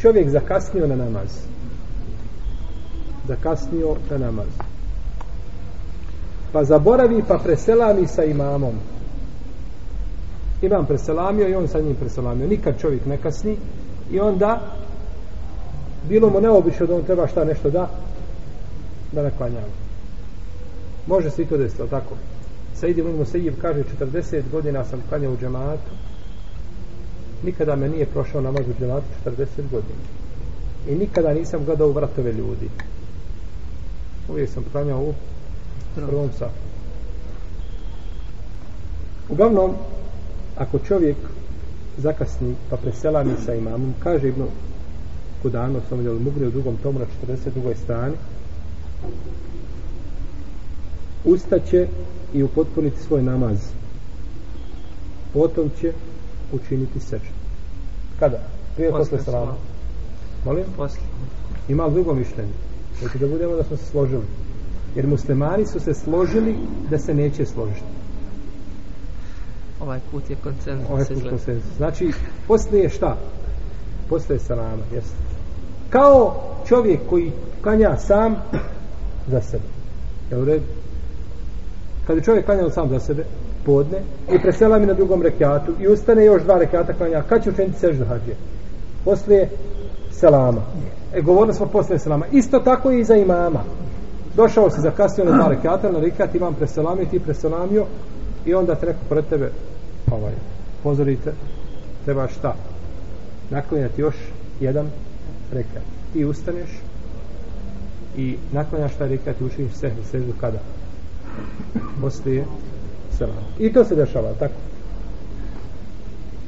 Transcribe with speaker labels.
Speaker 1: čovjek zakasnio na namaz. Zakasnio na namaz. Pa zaboravi pa preselami sa imamom. Imam preselamio i on sa njim preselamio. Nikad čovjek ne kasni i onda bilo mu neobično da on treba šta nešto da da ne klanja može se i to desiti, tako? Said ibn Musayyib kaže 40 godina sam klanjao u džematu nikada me nije prošao namaz u džematu 40 godina. I nikada nisam gledao u vratove ljudi. Uvijek sam klanjao u prvom satu uglavnom ako čovjek zakasni pa preselami sa imamom kaže Ibn Kudano sam vidjeli mugli u drugom tomu na 42. strani ustaće i upotpuniti svoj namaz. Potom će učiniti seždu kada? prije posle, posle salama molim?
Speaker 2: Posle.
Speaker 1: ima li drugo mišljenje? Znači da budemo da smo se složili jer muslimani su se složili da se neće složiti
Speaker 2: ovaj put je koncenzus
Speaker 1: ovaj put koncenzus znači poslije šta? poslije salama jeste kao čovjek koji kanja sam za sebe je u redu kad je čovjek klanjao sam za sebe podne i presela mi na drugom rekiatu i ustane još dva rekiata klanja kad će učiniti seždu hađe? Poslije selama. E govorili smo poslije selama. Isto tako i za imama. Došao si zakasnio na dva rekiata na rekiat imam preselamio ti preselamio i onda te neko pored tebe ovaj, pozorite treba šta? Naklanjati još jedan rekiat. Ti ustaneš i naklanjaš taj rekiat i učiniš seždu seždu kada? Poslije selam. I to se dešava, tako?